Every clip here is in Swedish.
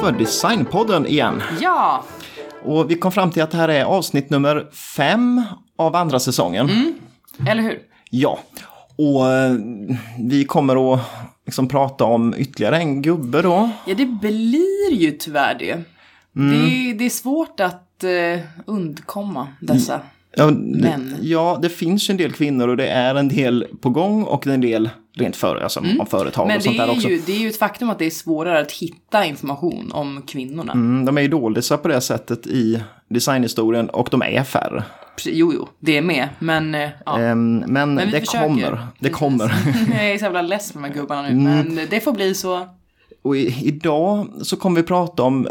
för Designpodden igen. Ja, Och vi kom fram till att det här är avsnitt nummer fem av andra säsongen. eller hur? Ja, och eh, vi kommer att liksom prata om ytterligare en gubbe då. Ja, det blir ju tyvärr det. Mm. Det, är, det är svårt att eh, undkomma dessa. Ja, det, Men. ja, det finns en del kvinnor och det är en del på gång och en del rent för, alltså, av företag Men och sånt där är, också. ju, det är ju ett faktum att det är svårare att hitta information om kvinnorna. Mm, de är ju doldisar på det sättet i designhistorien och de är färre. Jo, jo, det är med. Men, eh, ja. Ehm, men Men det försöker. kommer. Det kommer. Jag är så jävla less med de här gubbarna nu, Mm. men det får bli så. Och i, idag så kommer vi prata om,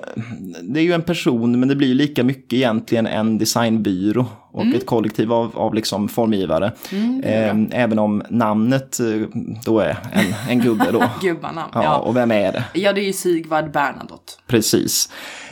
det är ju en person men det blir ju lika mycket egentligen en designbyrå och Mm. ett kollektiv av, av liksom formgivare. Ehm, även om namnet eh, då är en, en gubbe då. Gubbarna. Ja, Ja. och vem är det? ja, det är ju Sigvard Bernadotte. Precis.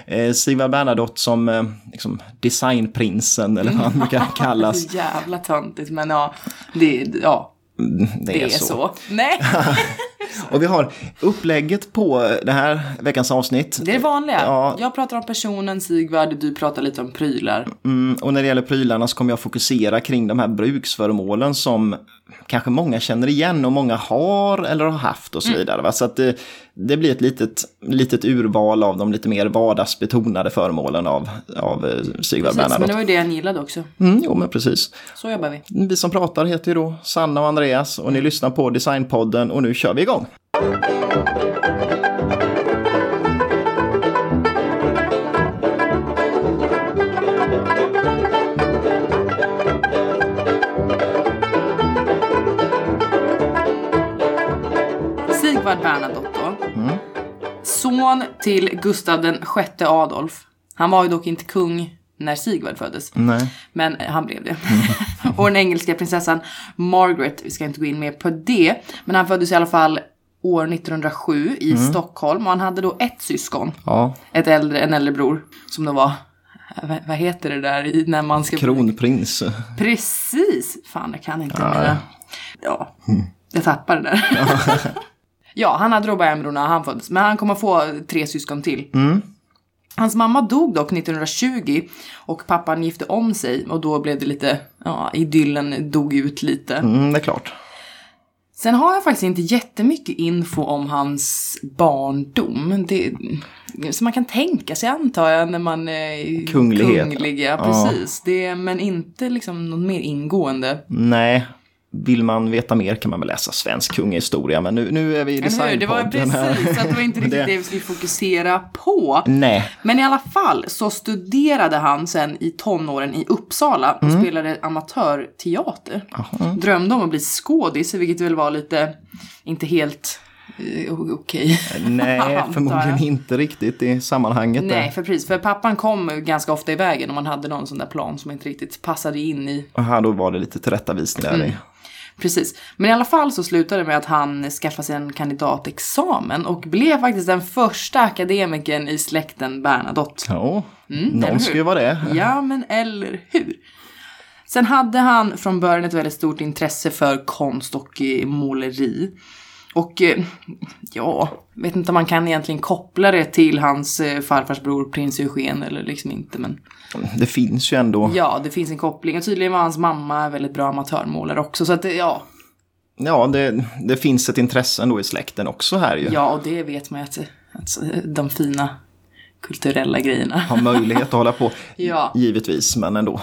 Eh, Sigvard Bernadotte som eh, liksom designprinsen eller vad han brukar kallas. Så jävla töntigt, men ja, det, ja, Det, det är så. Nej, Och vi har upplägget på det här veckans avsnitt. det är det vanliga. Ja. Jag pratar om personen Sigvard, du pratar lite om prylar. Mm, och när det gäller prylarna så kommer jag fokusera kring de här bruksföremålen som kanske många känner igen och många har eller har haft och så Mm. vidare. Va? Så att det, det blir ett litet, litet urval av de lite mer vardagsbetonade föremålen av, av eh, Sigvard Precis, men det Bernadotte. var ju det han gillade också. Mm, jo, men precis. Så jobbar vi. Vi som pratar heter ju då Sanna och Andreas och ni lyssnar på Designpodden och nu kör vi igång. Sigvard Bernadotte då. Son till Gustav den sjätte Adolf. Han var ju dock inte kung när Sigvard föddes. Nej. Men han blev det. och den engelska prinsessan Margaret, vi ska inte gå in mer på det. Men han föddes i alla fall år 1907 i Stockholm och han hade då ett syskon. Ja, Ett äldre, en äldre bror. Som då var, vad, heter det där när man ska... kronprins. Precis! Fan, jag kan inte mina... Ja, jag tappade det där. ja, han hade då bror när han föddes. Men han kommer få tre syskon till. Hans mamma dog dock 1920 och pappan gifte om sig och då blev det lite, ja, idyllen dog ut lite. Mm, det är klart. Sen har jag faktiskt inte jättemycket info om hans barndom. Det, som man kan tänka sig antar jag när man är Kunglighet. kunglig. Ja, precis. Det, men inte liksom något mer ingående. Nej, vill man veta mer kan man väl läsa svensk kungahistoria. Men nu, nu är vi i hur? Det var designpodden precis, att det var inte riktigt Det- det vi skulle fokusera på. Nej, Men i alla fall så studerade han sen i tonåren i Uppsala och Mm. spelade amatörteater. Drömde om att bli skådis, vilket väl var lite, inte helt eh, okej. nej Antar förmodligen inte riktigt i sammanhanget. Nej, för precis. För pappan kom ganska ofta i vägen om man hade någon sån där plan som inte riktigt passade in i Aha, då var det lite tillrättavisning där. Mm. i. Precis. Men i alla fall så slutade det med att han skaffade sig en kandidatexamen och blev faktiskt den första akademikern i släkten Bernadotte. Ja, Mm, någon ska ju vara det. Ja, men eller hur? Sen hade han från början ett väldigt stort intresse för konst och eh, måleri. Och eh, ja, vet inte om man kan egentligen koppla det till hans eh, farfars bror prins Eugen eller liksom inte. Men Det finns ju ändå. ja, det finns en koppling. Och tydligen var hans mamma väldigt bra amatörmålare också. Så att det- ja, Ja, det, det finns ett intresse ändå i släkten också här ju. ja, och det vet man ju att, att de fina kulturella grejerna. Har möjlighet att hålla på. Ja. Givetvis, men ändå.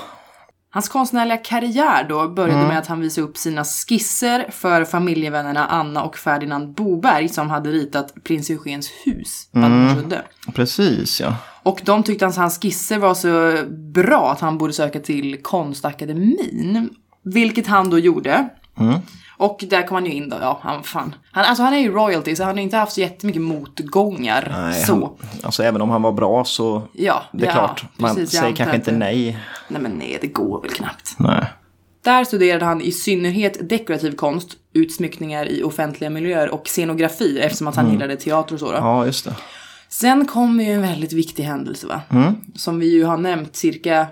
Hans konstnärliga karriär då började med att han visade upp sina skisser för familjevännerna Anna och Ferdinand Boberg som hade ritat prins Eugens hus, Valdemarsudde. Precis, ja. Och de tyckte att hans skisser var så bra att han borde söka till konstakademin. Vilket han då gjorde. Och där kom han ju in då, ja han fan. Han, alltså han är ju royalty så han har inte haft så jättemycket motgångar. Nej, så. Han, alltså även om han var bra så Ja, det är ja, klart, man precis, säger kanske inte nej. Nej men nej, det går väl knappt. Nej. Där studerade han i synnerhet dekorativ konst, utsmyckningar i offentliga miljöer och scenografi eftersom att han gillade teater och så. Då. Ja, just det. Sen kommer ju en väldigt viktig händelse va? Som vi ju har nämnt cirka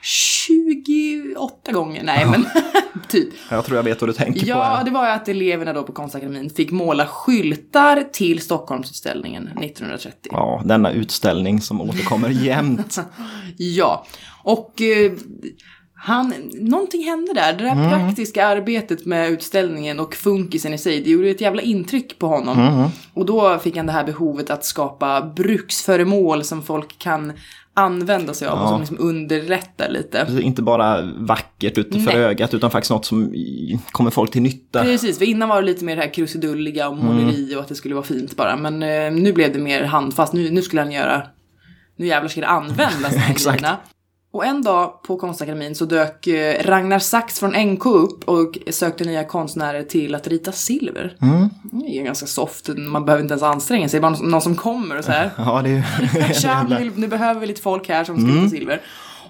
28 gånger. Nej men typ. Jag tror jag vet vad du tänker på. Ja, det var ju att eleverna då på Konstakademin fick måla skyltar till Stockholmsutställningen 1930. Ja, denna utställning som återkommer jämt. Ja, och eh, han, någonting hände där. Det där Mm. praktiska arbetet med utställningen och funkisen i sig, det gjorde ett jävla intryck på honom. Mm. Och då fick han det här behovet att skapa bruksföremål som folk kan använda sig av och som liksom underlättar lite. Alltså, Inte bara vackert utanför Nej. ögat utan faktiskt något som kommer folk till nytta. Precis, för innan var det lite mer det här krusidulliga och måleri Mm. och att det skulle vara fint bara. Men eh, nu blev det mer handfast. Nu, nu skulle han göra... Nu jävlar ska det användas de här Exakt. grejerna. Och en dag på Konstakademin så dök eh, Ragnar Sachs från NK upp och sökte nya konstnärer till att rita silver. Mm. Det är ganska soft, man behöver inte ens anstränga sig. Bara någon, som kommer och så här. Ja, det är ju... Tja, nu nu behöver vi lite folk här som ska Mm. rita silver.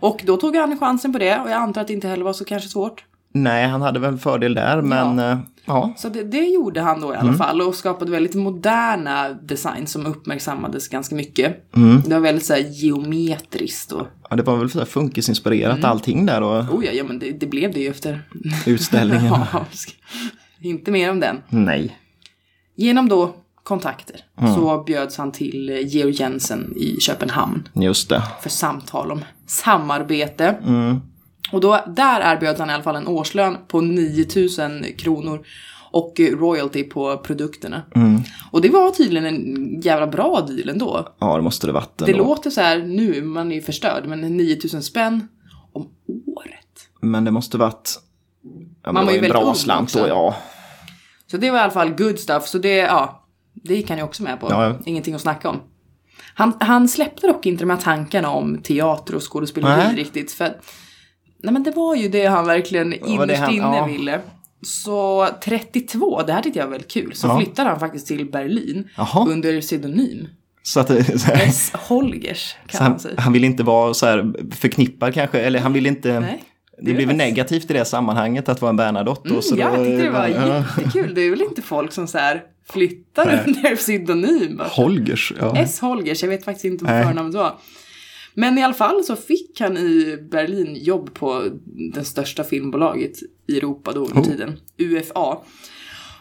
Och då tog han chansen på det och jag antar att det inte heller var så kanske svårt. Nej, han hade väl fördel där, men ja. Ja. Så det, det gjorde han då i alla Mm. fall och skapade väldigt moderna design som uppmärksammades ganska mycket. Mm. Det var väldigt så här geometriskt och ja det var väl så här funkisinspirerat Mm. allting där och oh ja, ja men det, det blev det ju efter. utställningen. ja, inte mer om den. Nej. Genom då kontakter Mm. så bjöds han till Georg Jensen i Köpenhamn Just det. för samtal om samarbete. Mm. Och då, där erbjöd han i alla fall en årslön på 9000 kronor och royalty på produkterna. Mm. Och det var tydligen en jävla bra deal ändå. Ja, det måste det varit Det ändå. låter så här nu, man är ju förstörd, men 9000 spänn om året. Men det måste varit... Ja, Man det var ju en bra slant då, ja. Så det var i alla fall good stuff, så det, ja, det gick han ju också med på. Ja, ja. Ingenting att snacka om. Han, han släppte dock inte de här tankarna om teater och skådespeleri riktigt, för nej men det var ju det han verkligen det innerst han- inne ja. ville. Så 32, det här tyckte jag var väldigt kul, så Ja. flyttade han faktiskt till Berlin Jaha. under pseudonym. Så att det, så här, S. Holgers kan man han, säga. han vill inte vara så här förknippad kanske, eller han vill inte... Nej. Det blev var- negativt i det sammanhanget att vara en Bernadotte. då, så Mm, ja, då- jag tyckte det var ja. jättekul. Det är väl inte folk som så här flyttar under pseudonym. Holgers, ja. S. Holgers, jag vet faktiskt inte vad Nej. förnamnet var. Men i alla fall så fick han i Berlin jobb på det största filmbolaget i Europa då under Oh. tiden, UFA.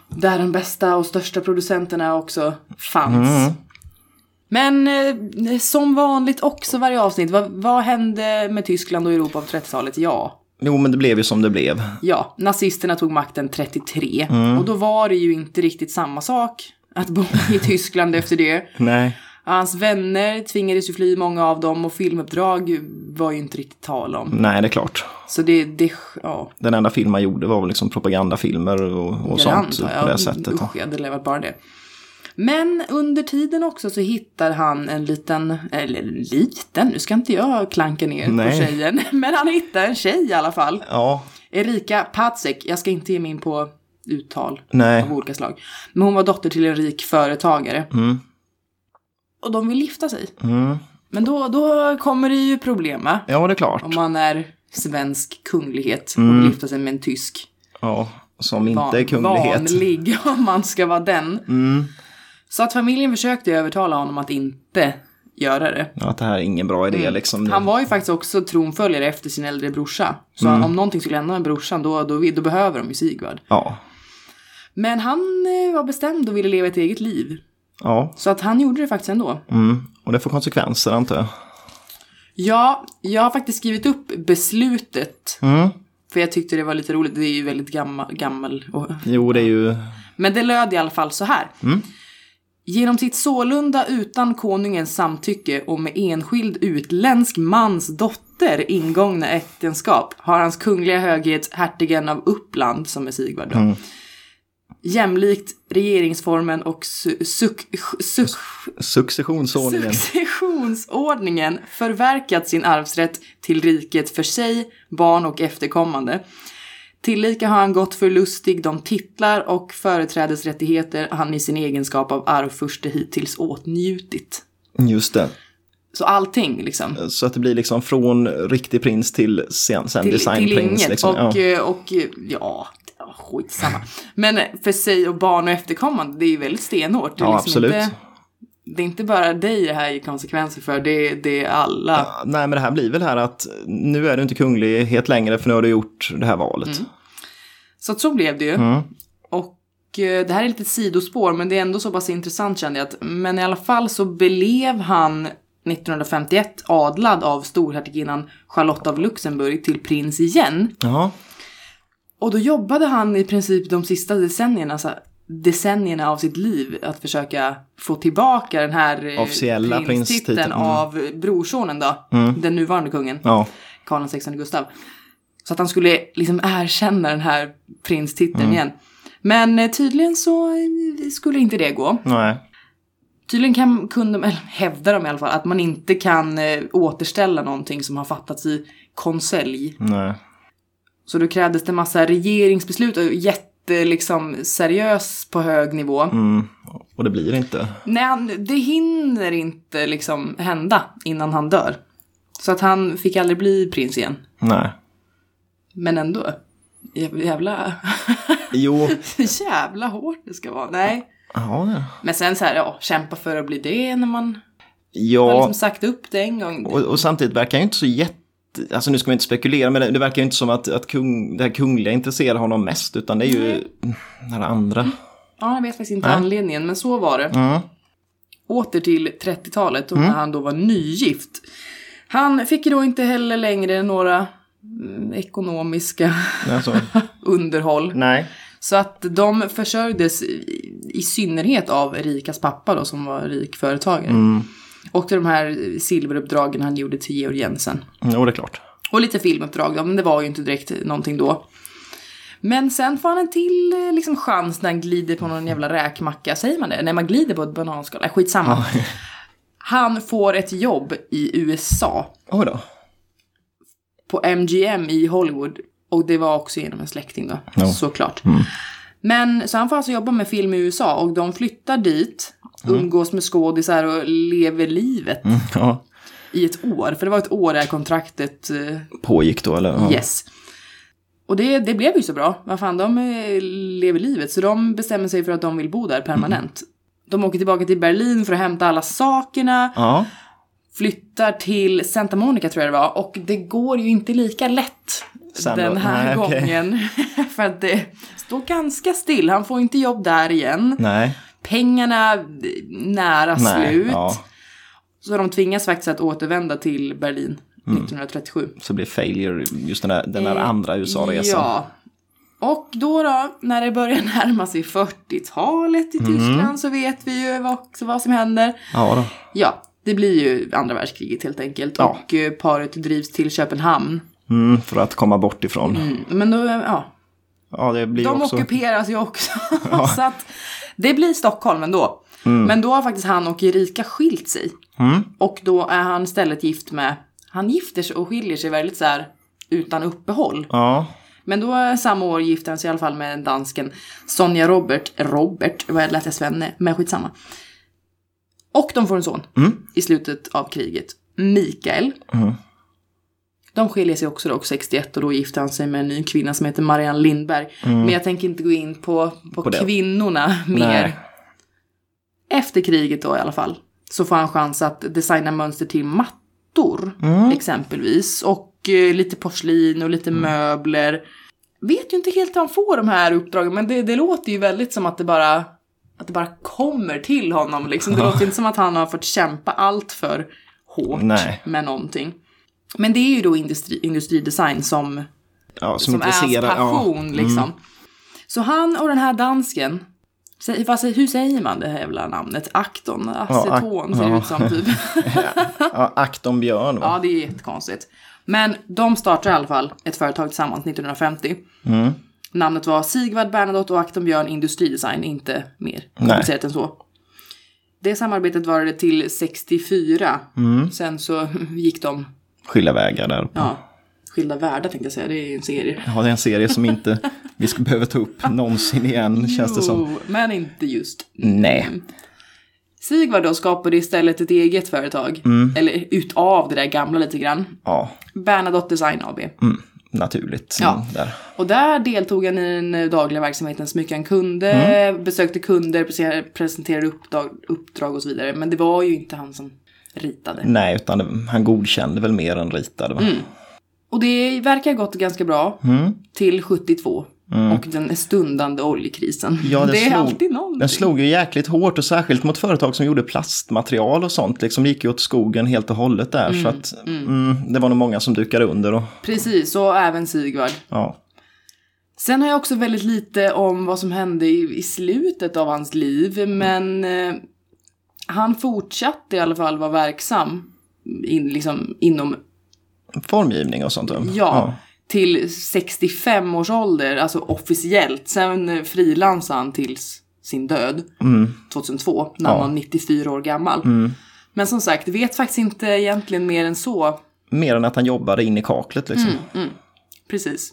Där de bästa och största producenterna också fanns. Mm. Men eh, som vanligt också varje avsnitt, vad, vad hände med Tyskland och Europa på 30-talet? Ja, Jo, men det blev ju som det blev. Ja, nazisterna tog makten 33. Mm. Och då var det ju inte riktigt samma sak att bo i Tyskland efter det. Nej. Hans vänner tvingades ju fly, många av dem, och filmuppdrag var ju inte riktigt tal om. Nej, det är klart. Så det, det ja, Den enda film man gjorde var väl liksom propagandafilmer och, och det sånt på det sättet. Usch, jag hade levat bara det. Men under tiden också så hittar han en liten, eller liten, nu ska inte jag klanka ner Nej. på tjejen, men han hittar en tjej i alla fall. Ja, Erika Patzek, jag ska inte ge mig in på uttal nej. av olika slag. Men hon var dotter till en rik företagare. Mm. Och de vill gifta sig. Mm. Men då, då kommer det ju problem va? Ja, det är klart. Om man är svensk kunglighet och Mm. vill gifta sig med en tysk. Ja, som inte är kunglighet. Vanlig om man ska vara den. Mm. Så att familjen försökte övertala honom att inte göra det. Ja, att det här är ingen bra idé liksom. Mm. Han var ju faktiskt också tronföljare efter sin äldre brorsa. Så Mm. om någonting skulle hända med brorsan då, då, då behöver de ju Sigvard. Ja. Men han eh, var bestämd och ville leva ett eget liv. Ja. Så att han gjorde det faktiskt ändå. Mm. Och det får konsekvenser antar jag. Ja, jag har faktiskt skrivit upp beslutet. Mm. För jag tyckte det var lite roligt. Det är ju väldigt gammal. gammal och... Jo, det är ju... Men det löd i alla fall så här. Genom sitt sålunda utan konungens samtycke och med enskild utländsk mans dotter ingångna äktenskap har hans kungliga höghet hertigen av Uppland, som är Sigvard då, jämlikt regeringsformen och su- suk- suk- Successionsordningen. successionsordningen förverkat sin arvsrätt till riket för sig, barn och efterkommande. Tillika har han gått förlustig de titlar och företrädesrättigheter han i sin egenskap av arvfurste hittills åtnjutit. Just det. Så allting liksom. Så att det blir liksom från riktig prins till sen, sen Till, till designprins. inget. Liksom. Och, ja. eh, och eh, ja, skitsamma. Men för sig och barn och efterkommande, det är ju väldigt stenhårt. Det är ja, liksom absolut. Inte, det är inte bara dig det här ger konsekvenser för, det, det är alla. Ja, Nej, men det här blir väl här att nu är du inte kunglighet längre för nu har du gjort det här valet. Mm. Så att så blev det ju. Och eh, det här är lite sidospår, men det är ändå så pass intressant kände jag. Att, men i alla fall så blev han 1951 adlad av storhertiginnan Charlotte av Luxemburg till prins igen. Jaha. Och då jobbade han i princip de sista decennierna, alltså decennierna av sitt liv att försöka få tillbaka den här eh, Officiella prinstiteln mm. av brorsonen då, den nuvarande kungen, Ja. Karl XVI Gustav. Så att han skulle liksom erkänna den här prinstiteln Mm. igen. Men eh, tydligen så eh, skulle inte det gå. Nej. Tydligen kan, kunde, eller hävdar de i alla fall, att man inte kan återställa någonting som har fattats i konselj. Nej. Så då krävdes det massa regeringsbeslut och jätte, liksom, seriös på hög nivå. Mm. Och det blir inte. Nej, det hinner inte liksom hända innan han dör. Så att han fick aldrig bli prins igen. Nej. Men ändå. Jävla, Jo. jävla hårt det ska vara. Nej. Ja. ja. Men sen så här, ja, kämpa för att bli det när man har Ja. liksom sagt upp det en gång. Och, och samtidigt verkar han ju inte så jätte... Alltså nu ska man inte spekulera, men det, det verkar inte som att, att kung, det här kungliga intresserar honom mest, utan det är ju det här andra. Ja, jag vet faktiskt inte Nej. anledningen, men så var det. Mm. Åter till 30-talet och när han då var nygift. Han fick ju då inte heller längre några mm, ekonomiska underhåll. nej. Så att de försörjdes i, i synnerhet av Rikas pappa då som var rik företagare. Mm. Och de här silveruppdragen han gjorde till Georg Jensen. Jo, det är klart. Och lite filmuppdrag då, men det var ju inte direkt någonting då. Men sen får han en till eh, liksom, chans när han glider på någon jävla räkmacka. Säger man det? När man glider på ett bananskal? Nej, skitsamma. Han får ett jobb i USA. Oj då. På MGM i Hollywood. Och det var också genom en släkting då. Ja. Såklart. Men så han får alltså jobba med film i USA och de flyttar dit. Umgås med skådisar och lever livet Mm, ja. i ett år. För det var ett år det här kontraktet eh, Pågick då, eller? Ja. Yes. Och det, det blev ju så bra. Vad fan, de eh, lever livet. Så de bestämmer sig för att de vill bo där permanent. De åker tillbaka till Berlin för att hämta alla sakerna. Ja. Flyttar till Santa Monica tror jag det var. Och det går ju inte lika lätt Sen den här Nej, gången. för att det står ganska still. Han får inte jobb där igen. Nej. Pengarna nära Nej. slut. Ja. Så de tvingas faktiskt att återvända till Berlin Mm. 1937. Så blir failure just den där, den där Eh, andra USA-resan. Ja. Och då då, när det börjar närma sig 40-talet i Mm. Tyskland så vet vi ju också vad som händer. Ja då. Ja, det blir ju andra världskriget helt enkelt. Ja. Och eh, paret drivs till Köpenhamn. Mm, för att komma bort ifrån. Mm, men då, ja, Ja, det blir de också... ockuperas ju också. så att det blir Stockholm ändå. Men då har faktiskt han och Erika skilt sig. Mm. Och då är han istället gift med, han gifter sig och skiljer sig väldigt så här utan uppehåll. Ja. Men då samma år gifte han sig i alla fall med dansken Sonja Robert, Robert, vad lät jag svenne, men skitsamma. Och de får en son i slutet av kriget, Mikael. De skiljer sig också då 61 och då gifte han sig med en ny kvinna som heter Marianne Lindberg. Men jag tänker inte gå in på, på, På kvinnorna mer. Nej. Efter kriget då i alla fall. Så får han chans att designa mönster till mattor exempelvis. Och eh, lite porslin och lite möbler. Vet ju inte helt hur han får de här uppdragen men det, det låter ju väldigt som att det bara att det bara kommer till honom liksom. Det låter inte som att han har fått kämpa allt för hårt Nej. med någonting. Men det är ju då industri, industridesign som ja som, som är hans passion Ja. Mm. liksom. Så han och den här dansken, vad hur säger man det här jävla namnet? Akton, aceton ser det ja. ut som typ. Ja, Akton Björn. va? ja, det är jättekonstigt. Men de startar i alla fall ett företag tillsammans 1950. Mm. Namnet var Sigvard Bernadotte och Akton Björn Industridesign, inte mer komplicerat än så. Det samarbetet varade till 64. Mm. Sen så gick de, Skilda vägar där. ja, skilda världar tänkte jag säga, det är en serie. Ja, det är en serie som inte vi ska behöva ta upp någonsin igen, känns det som. Jo, men inte just Nej. Sigvard då skapade istället ett eget företag. Mm. Eller utav det där gamla lite grann. Ja, Bernadotte Design AB. mm, naturligt. Ja. Mm, Där. Och där deltog han i den dagliga verksamheten så mycket han kunde. Mm. Besökte kunder, prese- presenterade uppdrag, uppdrag och så vidare. Men det var ju inte han som ritade. Nej, utan han godkände väl mer än ritade. Va? Och det verkar ha gått ganska bra. Mm. Till 72. och den stundande oljekrisen. Ja, det är slog- alltid någonting. Den slog ju jäkligt hårt och särskilt mot företag som gjorde plastmaterial och sånt. Liksom gick ju åt skogen helt och hållet där. Så att mm, det var nog många som dukade under. Och, Precis, och även Sigvard. ja. Sen har jag också väldigt lite om vad som hände i, i slutet av hans liv, men eh, han fortsatte i alla fall vara verksam in, liksom, inom, Formgivning och sånt. ja, till 65 års ålder, alltså officiellt. Sen eh, frilansade han tills sin död, 2002, när han Ja. var 94 år gammal. Men som sagt, vet faktiskt inte egentligen mer än så. Mer än att han jobbade in i kaklet liksom. Precis.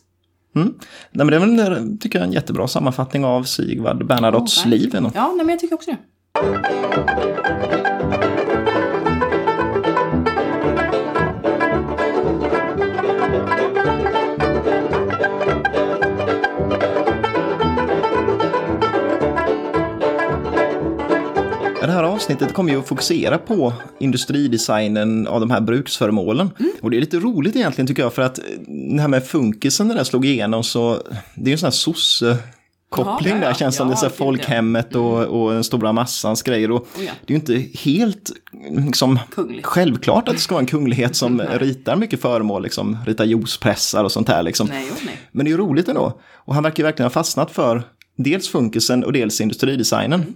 Mm. Nej, men det är väl, tycker jag, en jättebra sammanfattning av Sigvard Bernadottes Ja, liv. Ja, nej, men jag tycker också det. Det här avsnittet kommer ju att fokusera på industridesignen av de här bruksföremålen. Och det är lite roligt egentligen tycker jag för att det här med funkisen när det slog igenom så det är ju en sån här sosse koppling Ja, där känns som Ja, det är så folkhemmet och, och den stora massans grejer. Och Oh, ja. Det är ju inte helt liksom, självklart att det ska vara en kunglighet som ritar mycket föremål, liksom, ritar juicepressar och sånt här. Liksom. Nej, och nej. Men det är ju roligt ändå. Och han verkar verkligen ha fastnat för dels funkisen och dels industridesignen.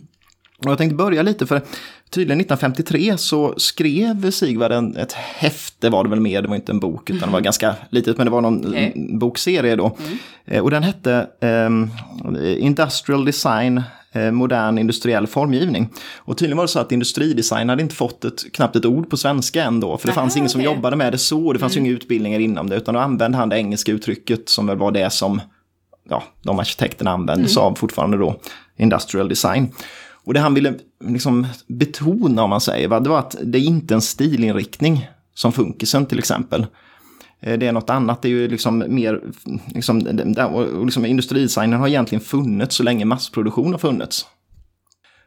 Och jag tänkte börja lite för tydligen 1953 så skrev Sigvard en, ett häfte var det väl mer, det var inte en bok utan det var ganska litet men det var någon mm, bokserie då. Eh, Och den hette ehm, Industrial Design eh, modern industriell formgivning. Och tydligen var det så att industridesign hade inte fått ett, knappt ett ord på svenska ändå, för det fanns Aha, ingen som okej. jobbade med det så, det fanns ju inga utbildningar inom det, utan då använde han det engelska uttrycket som väl var det som ja, de arkitekterna använde sig av fortfarande då, industrial design. Och det han ville liksom betona, om man säger, va, det var att det är inte en stilinriktning som funkisen till exempel. Eh, Det är något annat, det är ju liksom mer, liksom, och liksom industridesignen har egentligen funnits så länge massproduktion har funnits.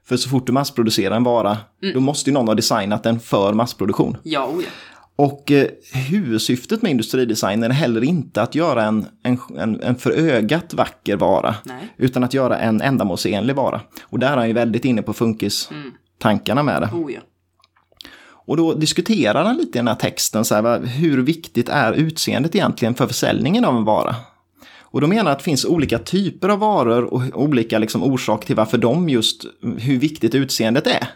För så fort du massproducerar en vara, då måste ju någon ha designat den för massproduktion. Ja, oh ja. Och eh, huvudsyftet med industridesignen är heller inte att göra en, en, en, en för ögat vacker vara, Nej. utan att göra en ändamålsenlig vara. Och där är han ju väldigt inne på funkis-tankarna med det. Oh ja. Och då diskuterar han lite i den här texten, så här, hur viktigt är utseendet egentligen för försäljningen av en vara? Och då menar han att det finns olika typer av varor och olika liksom, orsaker till varför de just, hur viktigt utseendet är.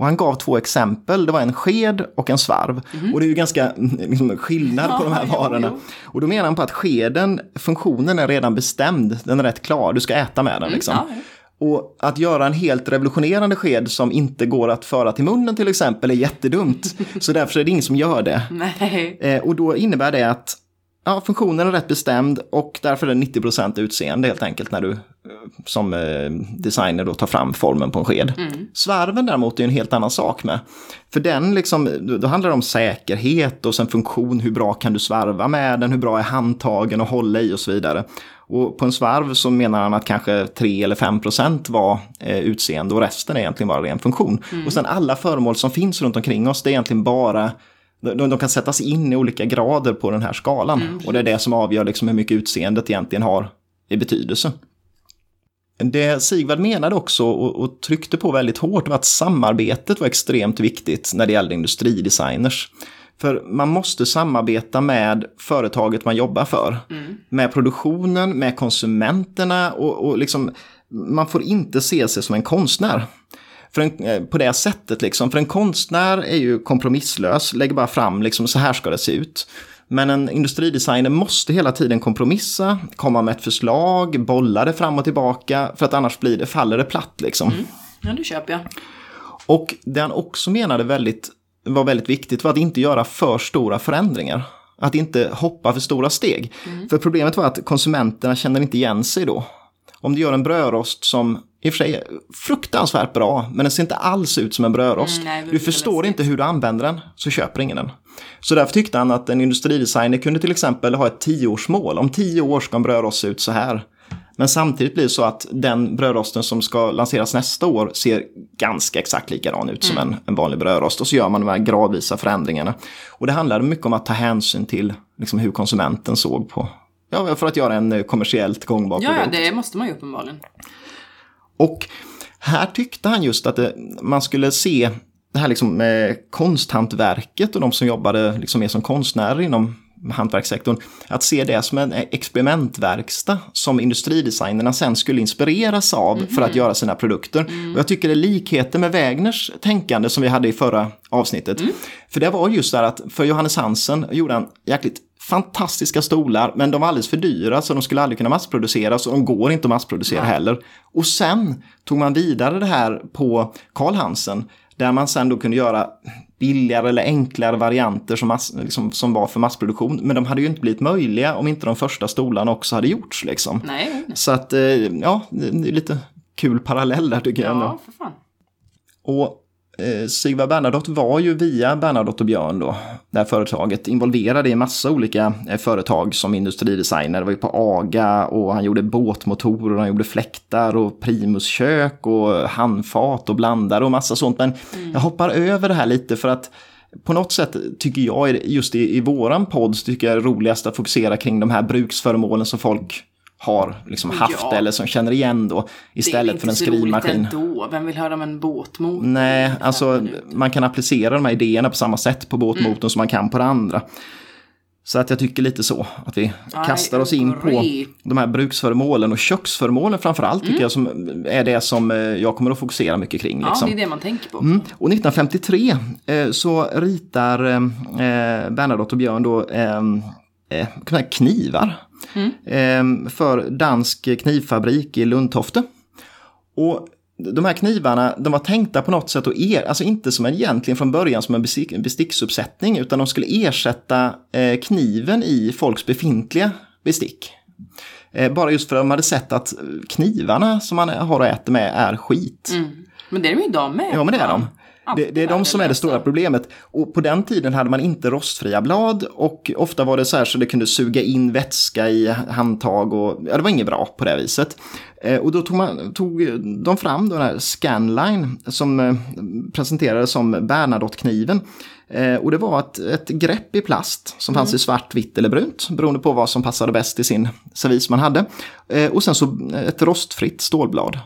Och han gav två exempel, det var en sked och en svarv. Och det är ju ganska liksom, skillnad på de här Ja, jo, varorna. jo. Och då menar han på att skeden, funktionen är redan bestämd, den är rätt klar, du ska äta med den. Liksom. ja, ja. Och att göra en helt revolutionerande sked som inte går att föra till munnen till exempel är jättedumt. Så därför är det ingen som gör det. Eh, och då innebär det att ja, funktionen är rätt bestämd och därför är det 90% utseende helt enkelt när du som eh, designer då tar fram formen på en sked. Svarven däremot är en helt annan sak med. För den liksom, då- handlar det om säkerhet och sen funktion, hur bra kan du svarva med den, hur bra är handtagen att hålla i och så vidare. Och på en svarv så menar han att kanske 3 eller 5 procent var eh, utseende och resten är egentligen bara ren funktion. Och sen alla föremål som finns runt omkring oss, det är egentligen bara de, de kan sättas in i olika grader på den här skalan. och det är det som avgör liksom hur mycket utseendet egentligen har i betydelse. Det Sigvard menade också och, och tryckte på väldigt hårt var att samarbetet var extremt viktigt när det gällde industridesigners. För man måste samarbeta med företaget man jobbar för. Med produktionen, med konsumenterna och, och liksom, man får inte se sig som en konstnär. För en, eh, på det sättet liksom. För en konstnär är ju kompromisslös, lägger bara fram liksom så här ska det se ut. Men en industridesigner måste hela tiden kompromissa, komma med ett förslag, bolla det fram och tillbaka, för att annars blir det, faller det platt liksom. Ja, det köper jag. Och det han också menade väldigt, var väldigt viktigt var att inte göra för stora förändringar. Att inte hoppa för stora steg. För problemet var att konsumenterna känner inte igen sig då. Om du gör en brödrost som i och för sig är fruktansvärt bra, men den ser inte alls ut som en brödrost. Mm, nej, du förstår inte hur du använder den, så köper ingen den. Så därför tyckte han att en industridesigner kunde till exempel ha ett tioårsmål. Om tio år ska en brödrost se ut så här. Men samtidigt blir det så att den brödrosten som ska lanseras nästa år ser ganska exakt likadan ut som en, en vanlig brödrost. Och så gör man de här gradvisa förändringarna. Och det handlade mycket om att ta hänsyn till liksom, hur konsumenten såg på, Ja, för att göra en eh, kommersiellt gångbar Ja, ja, produkt. det måste man ju uppenbarligen. Och här tyckte han just att det, man skulle se det här liksom med konsthantverket och de som jobbade liksom mer som konstnärer inom hantverkssektorn, att se det som en experimentverkstad som industridesignerna sen skulle inspireras av för att göra sina produkter. Och jag tycker det är likheter med Wägners tänkande som vi hade i förra avsnittet. För det var just där att för Johannes Hansen gjorde han jäkligt fantastiska stolar, men de var alldeles för dyra så de skulle aldrig kunna massproduceras och de går inte att massproducera heller. Och sen tog man vidare det här på Carl Hansen, där man sen då kunde göra billigare eller enklare varianter som, mass, liksom, som var för massproduktion. Men de hade ju inte blivit möjliga om inte de första stolarna också hade gjorts. Liksom. Nej. Så att, eh, ja, det är lite kul parallell där tycker jag. ändå. Ja, för fan. Och Sigvard Bernadotte var ju via Bernadotte och Björn då, det här företaget, involverad i en massa olika eh, företag som industridesigner. Det var ju på AGA och han gjorde båtmotorer, han gjorde fläktar och primuskök och handfat och blandare och massa sånt. Men jag hoppar över det här lite för att på något sätt tycker jag, just i, i våran podd, tycker jag är roligast att fokusera kring de här bruksföremålen som folk har liksom haft Ja. eller som känner igen då istället för en skrivmaskin. Det är inte så. Vem vill höra om en båtmotor? Nej, alltså man kan applicera de här idéerna på samma sätt på båtmotorn Mm. som man kan på det andra. Så att jag tycker lite så, att vi kastar oss in på de här bruksföremålen och köksföremålen framför allt tycker jag som är det som eh, jag kommer att fokusera mycket kring. Mm. Ja, Liksom. det är det man tänker på. Mm. Och 1953 eh, så ritar eh, eh, Bernadotte och Björn då eh, eh, knivar eh, för Dansk knivfabrik i Lundtofte. Och de här knivarna, de var tänkta på något sätt att er, alltså inte som en egentligen från början som en bestick, besticksuppsättning, utan de skulle ersätta eh, kniven i folks befintliga bestick. Eh, bara just för att de hade sett att knivarna som man har och äter med är skit. Men det är de ju idag med. Ja, men det är de. Det, det är de som är det stora problemet. Och på den tiden hade man inte rostfria blad och ofta var det så här så det kunde suga in vätska i handtag och ja, det var inget bra på det viset. Eh, och då tog, man, tog de fram den här Scanline som eh, presenterades som Bernadotte-kniven. Eh, och det var ett, ett grepp i plast som fanns i svart, vitt eller brunt beroende på vad som passade bäst i sin servis man hade. Och sen så ett rostfritt stålblad.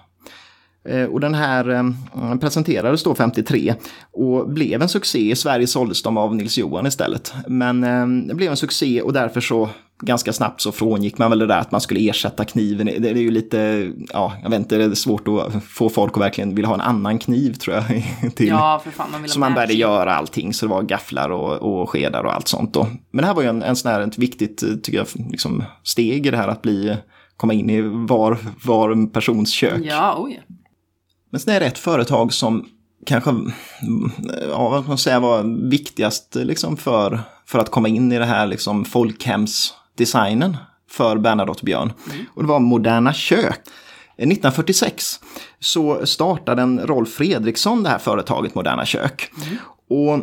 Eh, Och den här eh, presenterades då 53 och blev en succé. I Sverige såldes de av Nils Johan istället. Men eh, det blev en succé och därför så ganska snabbt så frångick man väl det där att man skulle ersätta kniven. Det är ju lite, ja, jag vet inte, det är svårt att få folk att verkligen vilja ha en annan kniv tror jag. Till. Ja, för fan. Man vill Så man började göra allting, så det var gafflar och, och skedar och allt sånt då. Men det här var ju en, en sån här, ett viktigt, tycker jag, liksom steg i det här att bli, komma in i var, var persons kök. Ja, oj. Men sen är det ett företag som kanske, mm, ja vad kan man säga var viktigast liksom för, för att komma in i det här liksom folkhemsdesignen för Bernadotte Björn. Och det var Moderna Kök. 1946 så startade en Rolf Fredriksson det här företaget Moderna Kök. Och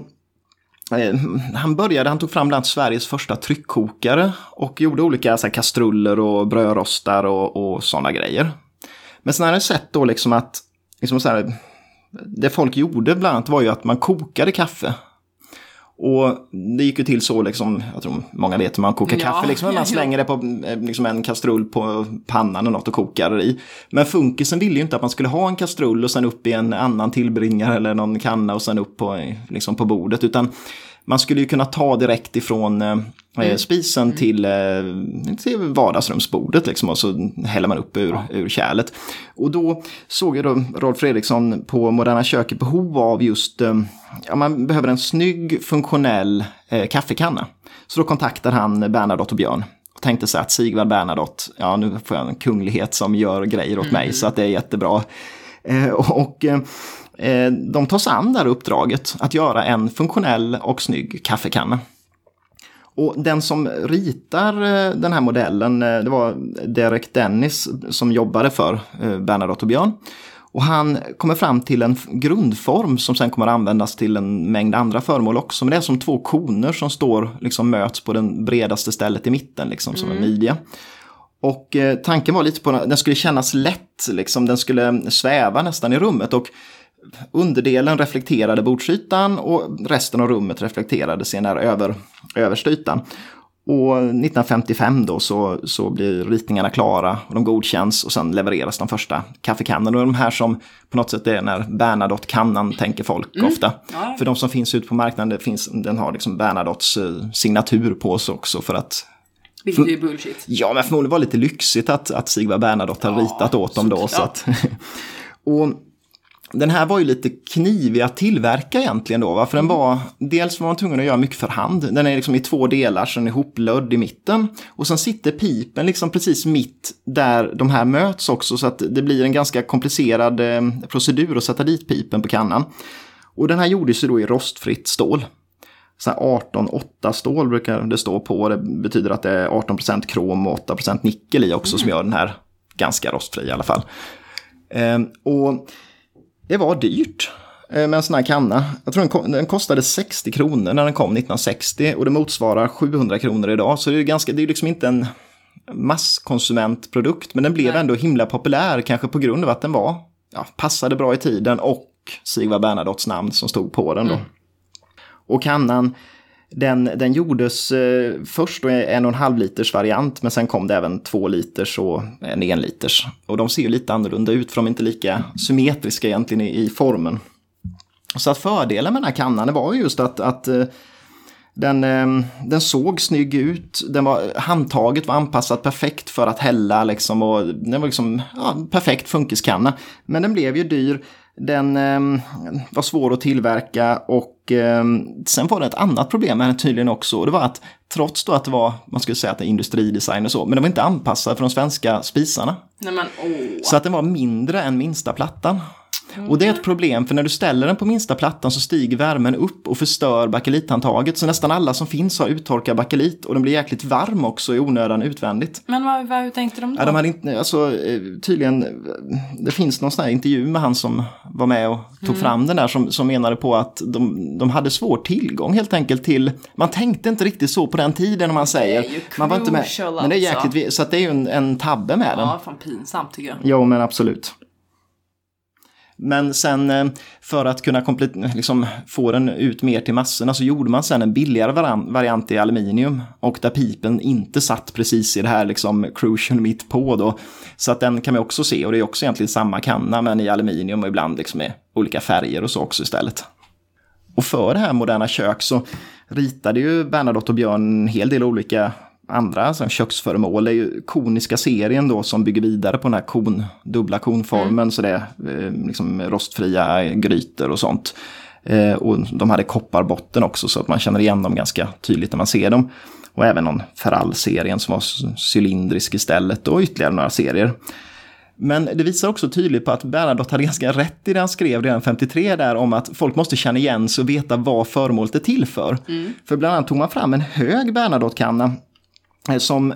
Eh, Han började, han tog fram bland Sveriges första tryckkokare och gjorde olika så här, kastruller och brödrostar och, och sådana grejer. Men sen har jag sett då liksom att liksom så här, det folk gjorde bland annat var ju att man kokade kaffe. Och det gick ju till så liksom, jag tror många vet hur man kokar Ja, kaffe, liksom, man slänger det på eh, liksom en kastrull på pannan eller något och kokar i. Men funkisen ville ju inte att man skulle ha en kastrull och sen upp i en annan tillbringare eller någon kanna och sen upp på, liksom på bordet, utan man skulle ju kunna ta direkt ifrån eh, Mm. spisen till, eh, till vardagsrumsbordet liksom, och så häller man upp ur, ur kärlet. Och då såg ju då Rolf Fredriksson på Moderna Köket behov av just, eh, ja man behöver en snygg funktionell eh, kaffekanna. Så då kontaktade han Bernadotte och Björn och tänkte sig att Sigvard Bernadotte, ja nu får jag en kunglighet som gör grejer åt mig så att det är jättebra. Eh, och eh, eh, de tar sig an det här uppdraget att göra en funktionell och snygg kaffekanna. Och den som ritar eh, den här modellen, eh, det var Derek Dennis som jobbade för eh, Bernadotte och Björn. Och han kommer fram till en grundform som sen kommer användas till en mängd andra föremål också. Men det är som två koner som står, liksom möts på den bredaste stället i mitten, liksom som en midja. Och eh, tanken var lite på att den skulle kännas lätt, liksom, den skulle sväva nästan i rummet. Och underdelen reflekterade bordsytan och resten av rummet reflekterade sen där över, översta ytan. Och 1955 då så, så blir ritningarna klara och de godkänns och sen levereras de första kaffekannorna. Och de här som på något sätt är när Bernadotte-kannan tänker folk Mm. ofta. För de som finns ute på marknaden, finns, den har liksom Bernadottes eh, signatur på sig också för att Vilket är bullshit. Ja, men förmodligen var det lite lyxigt att, att Sigvard Bernadotte har Ja, ritat åt dem då. Så att, och den här var ju lite knivig att tillverka egentligen då. Va? För den var, dels var man tvungen att göra mycket för hand. Den är liksom i två delar, så den är ihoplödd i mitten. Och sen sitter pipen liksom precis mitt där de här möts också. Så att det blir en ganska komplicerad eh, procedur att sätta dit pipen på kannan. Och den här gjordes ju då i rostfritt stål. Så här 18-8 stål brukar det stå på. Det betyder att det är 18% krom och 8% nickel i också som gör den här ganska rostfri i alla fall. Ehm, och det var dyrt eh, med en sån här kanna. Jag tror den, ko- den kostade 60 kronor när den kom 1960 och det motsvarar 700 kronor idag. Så det är, ganska, det är liksom inte en masskonsumentprodukt men den blev ändå himla populär kanske på grund av att den var, ja, passade bra i tiden och Sigvard Bernadottes namn som stod på den då. Och kannan, den, den gjordes eh, först i en och en halv liters variant, men sen kom det även två liters och en en liters. Och de ser ju lite annorlunda ut, för de är inte lika symmetriska egentligen i, i formen. Så att fördelen med den här kannan var just att, att eh, den, eh, den såg snygg ut, den var, handtaget var anpassat perfekt för att hälla liksom och den var liksom ja, perfekt funkiskanna. Men den blev ju dyr, den eh, var svår att tillverka och eh, sen var det ett annat problem med den tydligen också och det var att trots då att det var, man skulle säga att det är industridesign och så, men den var inte anpassad för de svenska spisarna. Nej men åh. Så att den var mindre än minsta plattan. Och det är ett problem för när du ställer den på minsta plattan så stiger värmen upp och förstör bakelithandtaget. Så nästan alla som finns har uttorkad bakelit och den blir jäkligt varm också i onödan utvändigt. Men vad, vad, hur tänkte de då? Ja, de hade inte, alltså eh, tydligen, det finns någon sån här intervju med han som var med och tog fram den där som, som menade på att de, de hade svår tillgång helt enkelt till, man tänkte inte riktigt så på den tiden om man säger. är ju man var inte med, crucial men det är alltså. så att det är ju en, en tabbe med den. Ja, fan pinsamt tycker jag. Jo, men absolut. Men sen eh, för att kunna komple- liksom, få den ut mer till massorna så gjorde man sen en billigare variant i aluminium. Och där pipen inte satt precis i det här liksom crucian mitt på då. Så att den kan man också se och det är också egentligen samma kanna men i aluminium och ibland liksom i olika färger och så också istället. Och för det här moderna kök så ritade ju Bernadotte och Björn en hel del olika andra alltså köksföremål. Är ju koniska serien då som bygger vidare på den här kon, dubbla konformen. Så det är eh, liksom rostfria grytor och sånt. Eh, och de hade kopparbotten också så att man känner igen dem ganska tydligt när man ser dem. Och även någon Ferrall-serien som var cylindrisk istället och ytterligare några serier. Men det visar också tydligt på att Bernadotte hade ganska rätt i det han skrev redan 53 där om att folk måste känna igen sig och veta vad föremålet är till för. För bland annat tog man fram en hög Bernadotte-kanna som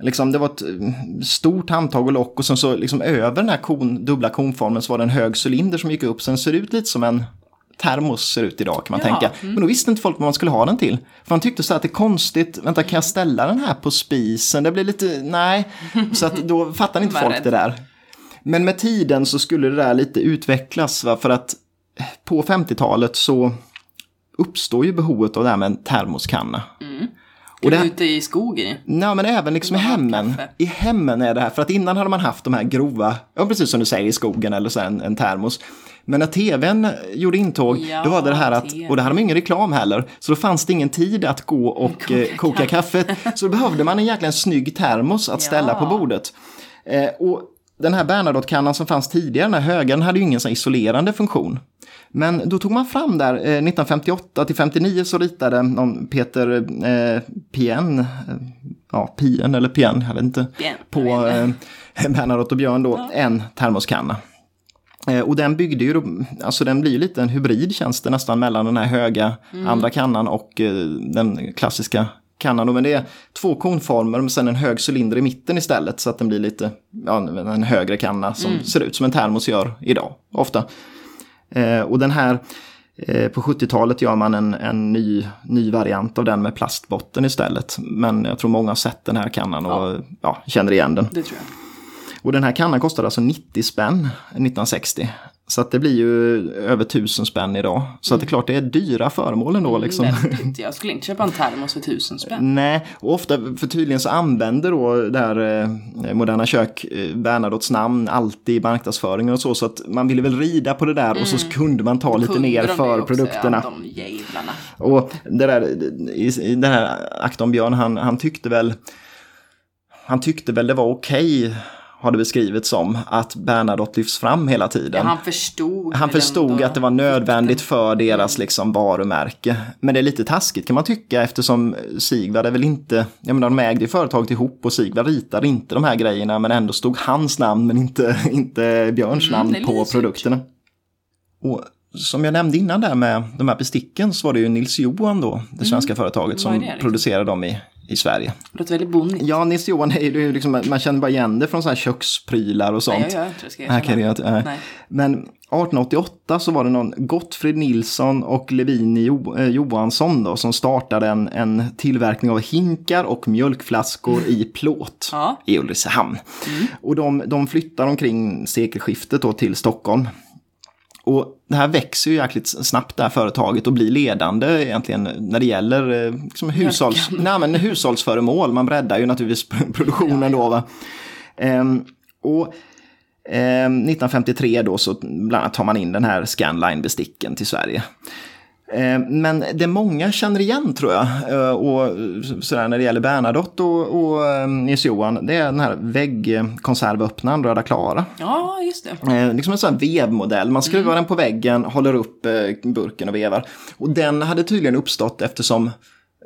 Liksom, det var ett eh, stort handtag och lock och sen så liksom över den här kon, dubbla konformen så var det en hög cylinder som gick upp. Sen ser det ut lite som en termos ser ut idag kan man Ja, tänka. Men då visste inte folk vad man skulle ha den till. För man tyckte så att det är konstigt, vänta kan jag ställa den här på spisen? Det blir lite, nej. Så att då fattar inte folk det där. Men med tiden så skulle det där lite utvecklas va? för att på 50-talet så uppstår ju behovet av det här med en termoskanna. Och Och det... ute i skogen. Nej, men även liksom i man hemmen. kaffe? I hemmen är det här, för att innan hade man haft de här grova, ja precis som du säger, i skogen eller så en, en termos. Men när tvn gjorde intåg, Ja, då var det det här att, och det hade de ingen reklam heller, så då fanns det ingen tid att gå och Koka koka, koka kaffet. Så då behövde man en jäkla snygg termos att ställa Ja. på bordet. Eh, och den här Bernadotte-kannan som fanns tidigare, den här höga, den hade ju ingen sån isolerande funktion. Men då tog man fram där, eh, 1958 till 59 så ritade någon Peter eh, Pien, eh, ja Pien eller Pien, jag vet inte, Pien, på eh, Bernadotte och Björn då, en termoskanna. Eh, Och den byggde ju, alltså den blir ju lite en hybrid känns det nästan mellan den här höga andra kannan och eh, den klassiska kannan. Men det är två konformer men sen en hög cylinder i mitten istället så att den blir lite, ja, en högre kanna som ser ut som en termos gör idag ofta. Eh, och den här, eh, på 70-talet gör man en, en ny, ny variant av den med plastbotten istället. Men jag tror många har sett den här kannan och ja. känner igen den. Det tror jag. Och den här kannan kostade alltså 90 spänn 1960. Så att det blir ju över tusen spänn idag. Så att det är klart det är dyra föremål ändå. Liksom. Väldigt. Jag skulle inte köpa en termos för tusen spänn. Nej, och ofta, för tydligen så använder då det här eh, Moderna Kök eh, Bernadottes namn alltid i marknadsföringen och så. Så att man ville väl rida på det där och så kunde man ta lite ner för också, produkterna. Ja, de jävlarna. Och det där, i, i den här Akton Björn, han, han tyckte väl han tyckte väl det var okej, har det beskrivits som, att Bernadotte lyfts fram hela tiden. Ja, han förstod. Han förstod att det var nödvändigt för deras liksom varumärke. Men det är lite taskigt kan man tycka eftersom Sigvard är väl inte, jag menar de ägde ju företaget ihop och Sigvard ritade inte de här grejerna men ändå stod hans namn men inte, inte Björns Mm, namn är på produkterna. Och som jag nämnde innan där med de här besticken så var det ju Nils Johan då, det svenska företaget Mm. Är som det liksom? producerade dem i, i Sverige. Det låter väldigt bonnigt. Ja, Nils Johan är ju liksom, man känner bara igen det från så här köksprylar och sånt. Nej, jag ska jag jag inte, nej. Nej. Men 1888 så var det någon Gottfrid Nilsson och Levin jo, eh, Johansson då, som startade en, en tillverkning av hinkar och mjölkflaskor i plåt Ja. i Ulricehamn. Och de, de flyttar omkring sekelskiftet då till Stockholm. Och det här växer ju jäkligt snabbt det här företaget och blir ledande egentligen när det gäller eh, liksom hushålls, nej, men hushållsföremål. Man breddar ju naturligtvis produktionen då. Va? Ehm, och ehm, 1953 då så bland annat tar man in den här Scanline-besticken till Sverige. Ehm, Men det många känner igen tror jag, eh, och sådär när det gäller Bernadotte och, och eh, Nils-Johan, det är den här väggkonservöppnaren Röda Klara. Ja, just det. Eh, liksom en sån här vevmodell. Man skruvar den på väggen, håller upp eh, burken och vevar. Och den hade tydligen uppstått eftersom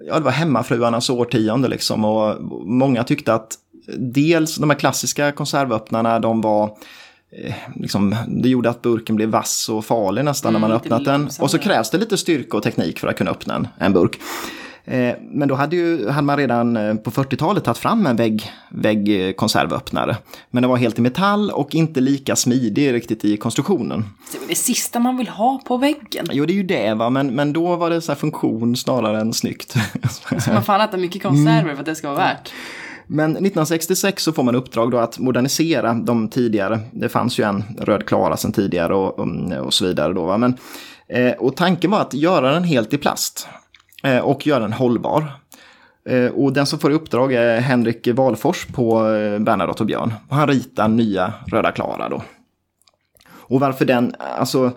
ja, det var hemmafruarnas årtionde liksom. Och många tyckte att dels de här klassiska konservöppnarna, de var eh, Liksom, det gjorde att burken blev vass och farlig nästan när man Mm, öppnat den. Och så krävs det lite styrka och teknik för att kunna öppna en, en burk. Eh, Men då hade, ju, hade man redan eh, på 40-talet tagit fram en vägg, väggkonservöppnare. Men den var helt i metall och inte lika smidig riktigt i konstruktionen. Det är det sista man vill ha på väggen. Jo, det är ju det, va? Men, men då var det så funktion snarare än snyggt. Så man fan äta mycket konserver för att det ska vara värt. Men 1966 så får man uppdrag då att modernisera de tidigare. Det fanns ju en röd Klara sedan tidigare och, och, och så vidare. Då, va? Men, eh, och tanken var att göra den helt i plast eh, och göra den hållbar. Eh, och den som får i uppdrag är Henrik Walfors på eh, Bernadotte och Björn. Och han ritar nya röda Klara då. Och varför den, alltså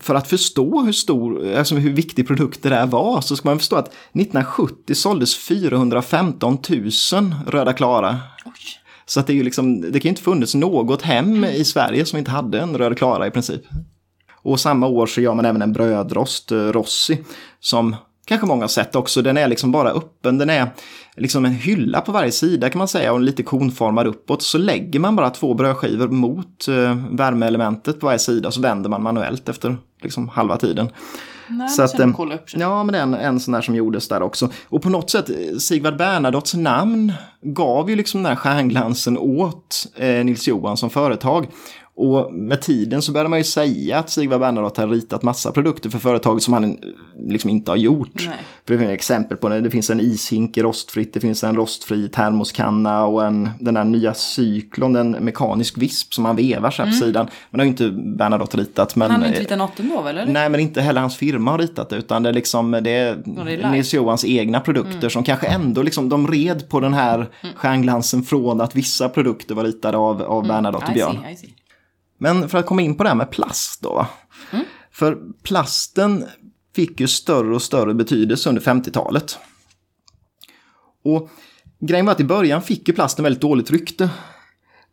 för att förstå hur stor, alltså hur viktig produkt det där var så ska man förstå att 1970 såldes 415 000 röda Klara. Oj. Så att det är ju liksom, det kan ju inte funnits något hem i Sverige som inte hade en röd Klara i princip. Och samma år så gör man även en brödrost, eh, Rossi, som kanske många sett också. Den är liksom bara öppen, den är liksom en hylla på varje sida kan man säga och lite konformad uppåt. Så lägger man bara två brödskivor mot eh, värmeelementet på varje sida så vänder man manuellt efter liksom halva tiden. Nej, Så att, att, eh. Ja, men det är en, en sån där som gjordes där också. Och på något sätt, eh, Sigvard Bernadottes namn gav ju liksom den här stjärnglansen åt eh, Nils Johan som företag. Och med tiden så började man ju säga att Sigvard Bernadotte har ritat massa produkter för företaget som han eh, liksom inte har gjort. Nej. För det finns exempel på det. Det finns en ishink i rostfritt, det finns en rostfri termoskanna och en, den där nya cyklon, en mekanisk visp som man vevar så här på sidan. Men det har ju inte Bernadotte ritat. Men, Han har inte eh, ritat något ändå väl? Eller? Nej, men inte heller hans firma har ritat det, utan det är liksom det är, det är. Mm. Nils Johans egna produkter som kanske ändå liksom, de red på den här stjärnglansen från att vissa produkter var ritade av, av Bernadotte och I Björn. see, I see. Men för att komma in på det här med plast då. Mm. För plasten fick ju större och större betydelse under 50-talet. Och grejen var att i början fick ju plasten väldigt dåligt rykte.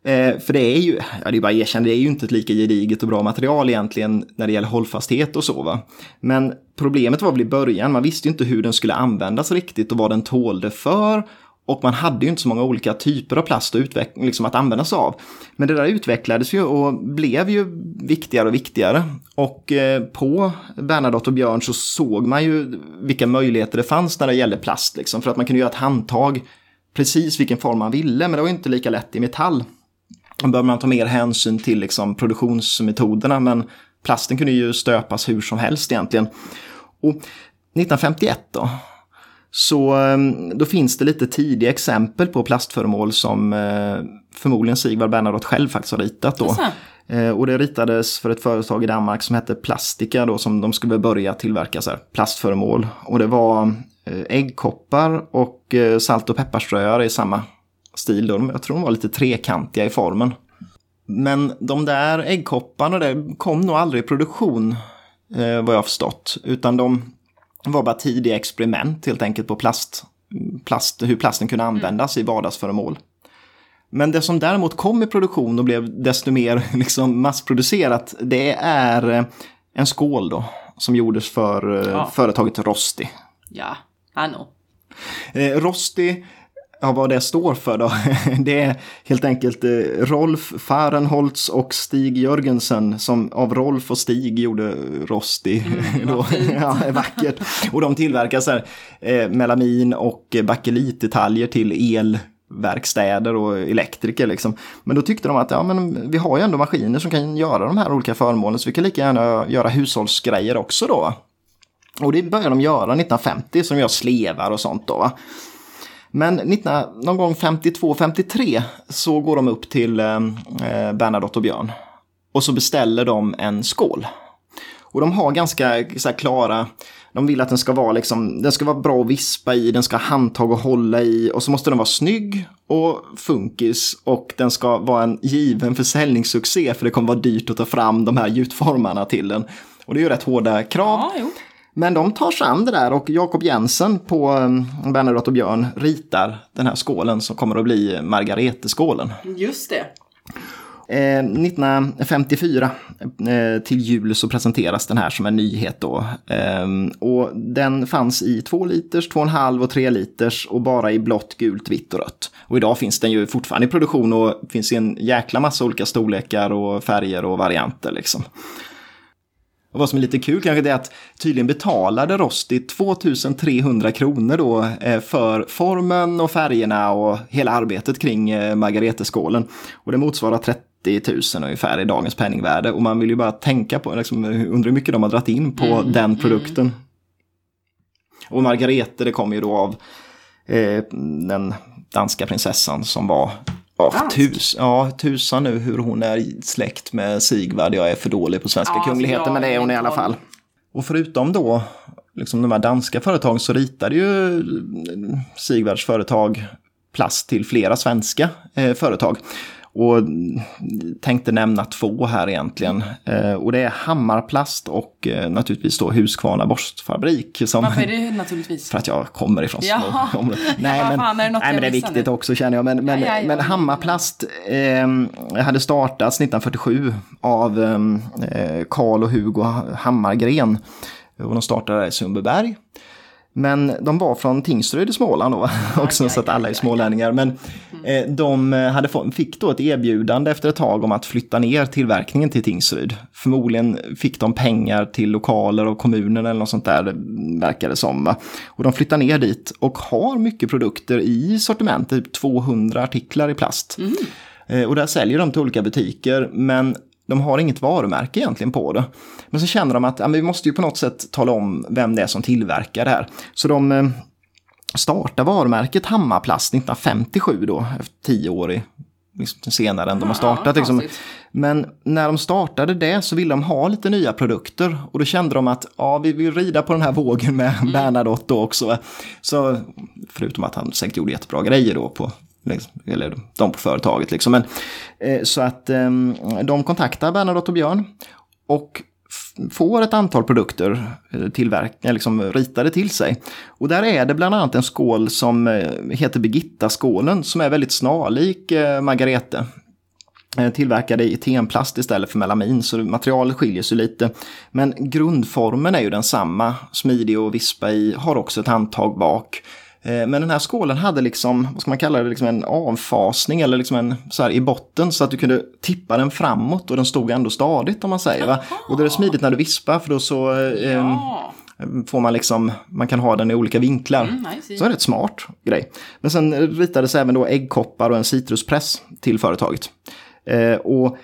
Eh, för det är ju, ja det är bara att erkänna, det är ju inte ett lika gediget och bra material egentligen när det gäller hållfasthet och så va. Men problemet var väl i början, man visste ju inte hur den skulle användas riktigt och vad den tålde för. Och man hade ju inte så många olika typer av plast att, liksom att använda sig av. Men det där utvecklades ju och blev ju viktigare och viktigare. Och eh, på Bernadotte och Björn så såg man ju vilka möjligheter det fanns när det gällde plast. Liksom, för att man kunde göra ett handtag precis vilken form man ville, men det var inte lika lätt i metall. Då behöver man ta mer hänsyn till liksom, produktionsmetoderna, men plasten kunde ju stöpas hur som helst egentligen. Och 1951 då, så eh, då finns det lite tidiga exempel på plastföremål som eh, förmodligen Sigvard Bernadotte själv faktiskt har ritat då. Eh, och det ritades för ett företag i Danmark som hette Plastica då som de skulle börja tillverka så här, plastföremål. Och det var eh, äggkoppar och salt och pepparströar i samma stil. Då. Jag tror de var lite trekantiga i formen. Men de där äggkopparna det kom nog aldrig i produktion vad jag har förstått. Utan de var bara tidiga experiment helt enkelt på plast, plast hur plasten kunde användas mm. i vardagsföremål. Men det som däremot kom i produktion och blev desto mer liksom massproducerat, det är eh, en skål då, som gjordes för eh, ja. företaget Rosti. Ja, know. Eh, Rosti, ja vad det står för då, det är helt enkelt Rolf Fahrenholtz och Stig Jörgensen som av Rolf och Stig gjorde Rosti. Mm, då, ja, vackert. Och de tillverkar så här, eh, melamin och bakelitdetaljer till el verkstäder och elektriker. Liksom. Men då tyckte de att ja, men vi har ju ändå maskiner som kan göra de här olika föremålen så vi kan lika gärna göra hushållsgrejer också då. Och det började de göra 1950 som gör slevar och sånt då. Men 19, någon gång 52-53 så går de upp till eh, eh, Bernadotte och Björn. Och så beställer de en skål. Och de har ganska så klara de vill att den ska vara liksom, den ska vara bra att vispa i, den ska ha handtag att hålla i och så måste den vara snygg och funkis och den ska vara en given försäljningssuccé för det kommer vara dyrt att ta fram de här gjutformarna till den. Och det är ju rätt hårda krav. Ja, men de tar sig an det där och Jakob Jensen på eh, Bernadotte och Björn ritar den här skålen som kommer att bli Margareteskålen. Just det. 1954 eh, till jul så presenteras den här som en nyhet då. Eh, och den fanns i 2 liters, 2,5 och 3 liters och bara i blått, gult, vitt och rött. Och idag finns den ju fortfarande i produktion och finns i en jäkla massa olika storlekar och färger och varianter liksom. Och vad som är lite kul kanske är att tydligen betalade Rosti 2300 kronor då eh, för formen och färgerna och hela arbetet kring eh, Margareteskålen. Och det motsvarar 30 000 ungefär i dagens penningvärde. Och man vill ju bara tänka på, liksom, undrar hur mycket de har dragit in på mm, den mm. produkten. Mm. Och Margarete, det kommer ju då av eh, den danska prinsessan som var Ja, tus, ja, tusan nu hur hon är släkt med Sigvard. Jag är för dålig på svenska ja, kungligheter, men det är hon i alla fall. Och förutom då liksom de här danska företagen så ritade ju Sigvards företag plast till flera svenska eh, företag. Och tänkte nämna två här egentligen. Eh, och det är Hammarplast och eh, naturligtvis då Huskvarna borstfabrik. Som, Varför är det naturligtvis? För att jag kommer ifrån små områden. Nej, men, fan, är det, nej, men det är viktigt nu? också känner jag. Men, men, ja. men Hammarplast eh, hade startats 1947 av eh, Karl och Hugo Hammargren. Och de startade i Sundbyberg. Men de var från Tingsryd i Småland då, också, så att alla är smålänningar. Men eh, de hade få, fick då ett erbjudande efter ett tag om att flytta ner tillverkningen till Tingsryd. Förmodligen fick de pengar till lokaler och kommunen eller något sånt där, verkar det som. Va? Och de flyttar ner dit och har mycket produkter i sortimentet, typ 200 artiklar i plast. Mm. Eh, och där säljer de till olika butiker, men de har inget varumärke egentligen på det. Men så känner de att ja, vi måste ju på något sätt tala om vem det är som tillverkar det här. Så de eh, startar varumärket Hammarplast 1957 då, efter tio år i, liksom, senare än de har startat. Liksom. Men när de startade det så ville de ha lite nya produkter och då kände de att ja, vi vill rida på den här vågen med mm. Bernadotte då också. Så förutom att han säkert gjorde jättebra grejer då på Liksom, eller de på företaget liksom. Men, eh, så att eh, de kontaktar Bernadotte och Björn och får ett antal produkter eh, eh, liksom ritade till sig. Och där är det bland annat en skål som eh, heter Birgitta-skålen som är väldigt snarlik eh, Margarete. Eh, Tillverkade i tenplast istället för melamin så materialet skiljer sig lite. Men grundformen är ju densamma, smidig att vispa i, har också ett handtag bak. Eh, men den här skålen hade liksom, vad ska man kalla det, liksom en avfasning eller liksom en så här i botten så att du kunde tippa den framåt och den stod ändå stadigt om man säger. Va? Och det är smidigt när du vispar för då så eh, ja. får man liksom, man kan ha den i olika vinklar. Mm. Så är det ett smart grej. Men sen ritades även då äggkoppar och en citruspress till företaget. Eh, och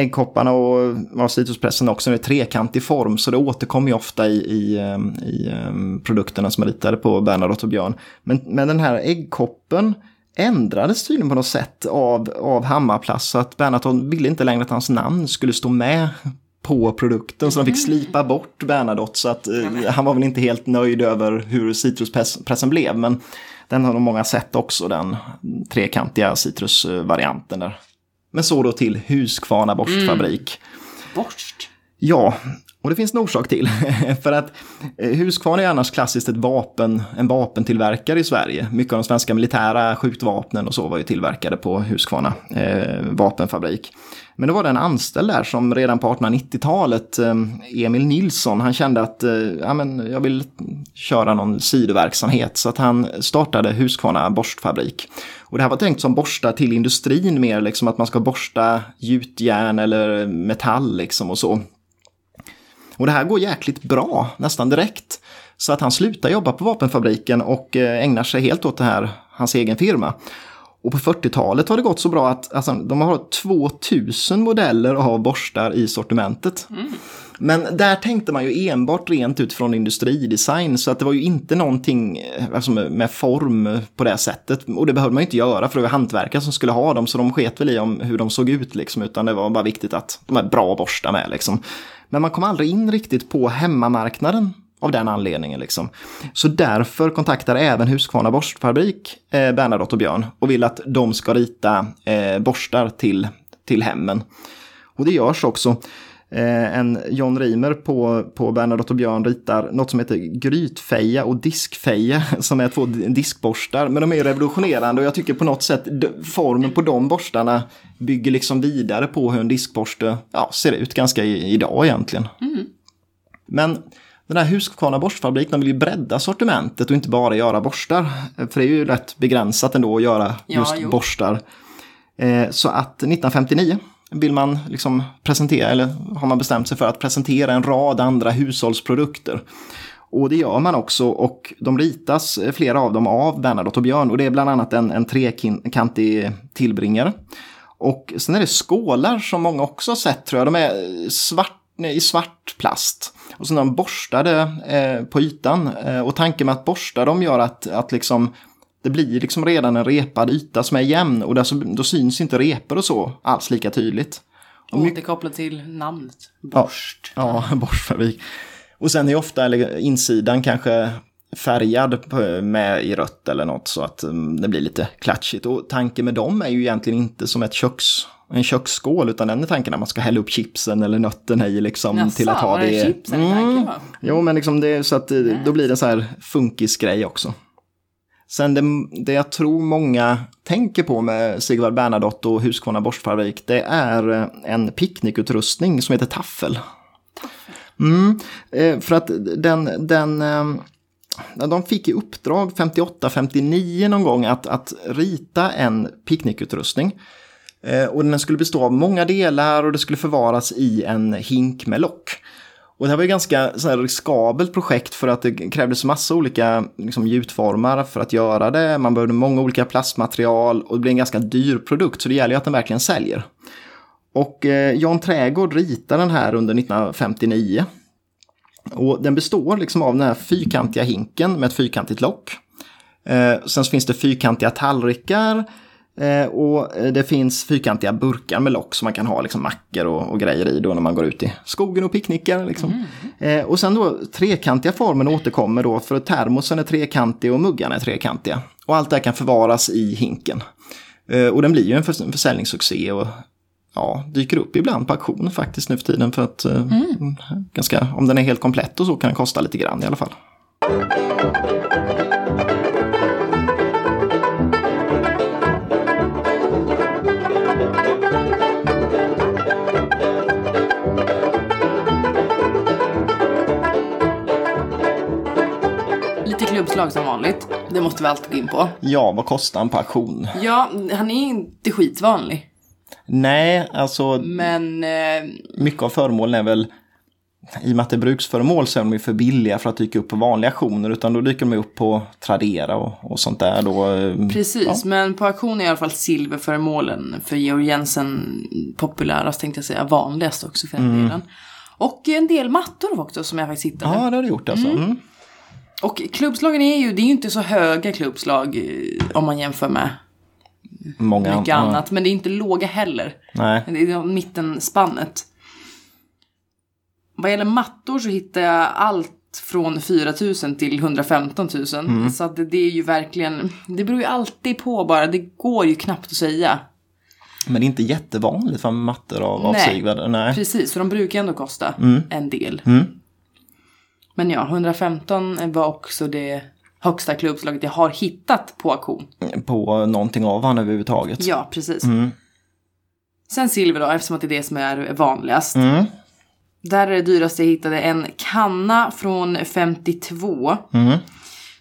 äggkopparna och ja, citruspressen också är trekantig form så det återkommer ju ofta i, i, ehm, i um, produkterna som är ritade på Bernadotte och Björn. Men, men den här äggkoppen ändrades tydligen på något sätt av, av Hammarplast så att Bernadotte ville inte längre att hans namn skulle stå med på produkten så de fick slipa bort Bernadotte så att eh, han var väl inte helt nöjd över hur citruspressen blev men den har nog många sett också den trekantiga citrusvarianten där. Men så då till Huskvarna borstfabrik. Borst. Ja, och det finns en orsak till. För att eh, Husqvarna är annars klassiskt ett vapen, en vapentillverkare i Sverige. Mycket av de svenska militära skjutvapnen och så var ju tillverkade på Husqvarna eh, vapenfabrik. Men då var det en anställd där som redan på 1890-talet, eh, Emil Nilsson, han kände att eh, ja, men jag vill köra någon sidoverksamhet. Så att han startade Husqvarna borstfabrik. Och det här var tänkt som borstar till industrin mer, liksom att man ska borsta gjutjärn eller metall liksom och så. Och det här går jäkligt bra, nästan direkt. Så att han slutar jobba på vapenfabriken och eh, ägnar sig helt åt det här, hans egen firma. Och på 40-talet har det gått så bra att alltså, de har 2000 modeller av borstar i sortimentet. Mm. Men där tänkte man ju enbart rent utifrån industridesign så att det var ju inte någonting eh, alltså med form på det sättet. Och det behövde man ju inte göra för det var hantverkare som skulle ha dem så de sket väl i om hur de såg ut liksom utan det var bara viktigt att de är bra borstar med liksom. Men man kom aldrig in riktigt på hemmamarknaden av den anledningen. Liksom. Så därför kontaktar även Husqvarna borstfabrik eh, Bernadotte och Björn och vill att de ska rita eh, borstar till, till hemmen. Och det görs också. Eh, en John Reimer på, på Bernadotte och Björn ritar något som heter grytfeja och diskfeja som är två diskborstar. Men de är revolutionerande och jag tycker på något sätt formen på de borstarna bygger liksom vidare på hur en diskborste ja, ser ut ganska i, idag egentligen. Mm. Men den här Husqvarna borstfabrik, de vill ju bredda sortimentet och inte bara göra borstar. För det är ju rätt begränsat ändå att göra just ja, borstar. Eh, så att 1959 vill man liksom presentera, eller har man bestämt sig för att presentera en rad andra hushållsprodukter. Och det gör man också och de ritas, eh, flera av dem, av Bernadotte och Björn. Och det är bland annat en, en trekantig tillbringare. Och sen är det skålar som många också har sett tror jag. De är eh, svart, i svart plast. Och sen är de borstade eh, på ytan. Eh, och tanken med att borsta dem gör att, att liksom det blir liksom redan en repad yta som är jämn och där så, då syns inte repor och så alls lika tydligt. Och Återkopplat till namnet. Borst. Ja, ja borstfabrik. Och sen är ofta eller, insidan kanske färgad med i rött eller något så att um, det blir lite klatschigt. Och tanken med dem är ju egentligen inte som ett köks, en köksskål utan den är tanken att man ska hälla upp chipsen eller nötten i liksom Jassa, till att ha det. det. Chipsen mm. Jo men liksom det så att yes. då blir det så här funkisgrej också. Sen det, det jag tror många tänker på med Sigvard Bernadotte och Husqvarna borstfabrik, det är eh, en picknickutrustning som heter Taffel. Mm, eh, för att den, den eh, de fick i uppdrag 58-59 någon gång att, att rita en picknickutrustning. Och den skulle bestå av många delar och det skulle förvaras i en hink med lock. Och det här var ett ganska så här, riskabelt projekt för att det krävdes massa olika liksom, gjutformar för att göra det. Man behövde många olika plastmaterial och det blev en ganska dyr produkt så det gäller ju att den verkligen säljer. Och eh, Jan Trägård ritar den här under 1959. Och den består liksom av den här fyrkantiga hinken med ett fyrkantigt lock. Eh, sen finns det fyrkantiga tallrikar och eh, det finns fyrkantiga burkar med lock som man kan ha liksom, mackor och, och grejer i då när man går ut i skogen och picknickar. Liksom. Mm. Eh, och sen då trekantiga formen återkommer då för termosen är trekantig och muggarna är trekantiga. Och allt det här kan förvaras i hinken. Eh, och den blir ju en, för, en försäljningssuccé och ja, dyker upp ibland på auktion faktiskt nu för tiden. För att eh, mm. ganska, om den är helt komplett och så kan den kosta lite grann i alla fall. Klubbslag som vanligt. Det måste vi alltid gå in på. Ja, vad kostar han på auktion? Ja, han är inte skitvanlig. Nej, alltså. Men... Eh... Mycket av föremålen är väl i och med att det är bruksföremål så är de ju för billiga för att dyka upp på vanliga auktioner utan då dyker de upp på Tradera och, och sånt där. Då, eh, Precis, ja. men på auktion är i alla fall silverföremålen för Georg Jensen populärast tänkte jag säga, vanligast också för den mm. delen. Och en del mattor också som jag faktiskt hittade. Ja, det har du gjort alltså. Mm. Mm. Och klubbslagen är ju, det är ju inte så höga klubbslag eh, om man jämför med Många mycket an- annat. Men det är inte låga heller. Nej. Det är mittenspannet. Vad gäller mattor så hittar jag allt från 4 000 till 115 000. Mm. Så att det, det är ju verkligen, det beror ju alltid på bara. Det går ju knappt att säga. Men det är inte jättevanligt för mattor av, av Nej. Sigvard. Nej. Precis, för de brukar ändå kosta en del. Mm. Men ja, 115 var också det högsta klubbslaget jag har hittat på auktion. På någonting av han överhuvudtaget. Ja, precis. Mm. Sen silver då, eftersom att det är det som är vanligast. Mm. Där är det dyraste jag hittade en kanna från 52 Mm.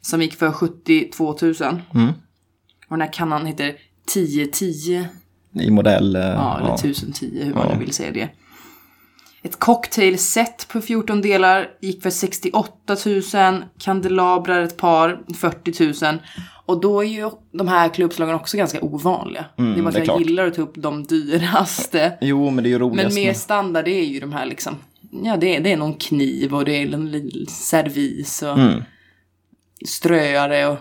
som gick för 72 000. Mm. Och den här kannan heter 1010. I modell. eh, Ja, eller ja. 1010 hur man Ja. nu vill säga det. Ett cocktailset på 14 delar gick för 68 000. Kandelabrar ett par 40 000. Och då är ju de här klubbslagen också ganska ovanliga. det är bara Mm, det att jag klart. gillar att ta upp de dyraste. Jo, men det är ju roligast. Men mer standard är ju de här liksom. Ja, det är, det är någon kniv och det är en servis och Mm. ströare och